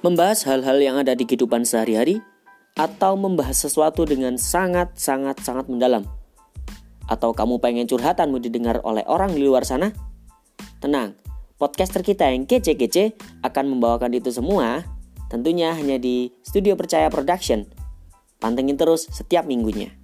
Membahas hal-hal yang ada di kehidupan sehari-hari atau membahas sesuatu dengan sangat-sangat-sangat mendalam. Atau kamu pengen curhatanmu didengar oleh orang di luar sana? Tenang, podcaster kita yang kece-kece akan membawakan itu semua tentunya hanya di Studio Percaya Production. Pantengin terus setiap minggunya.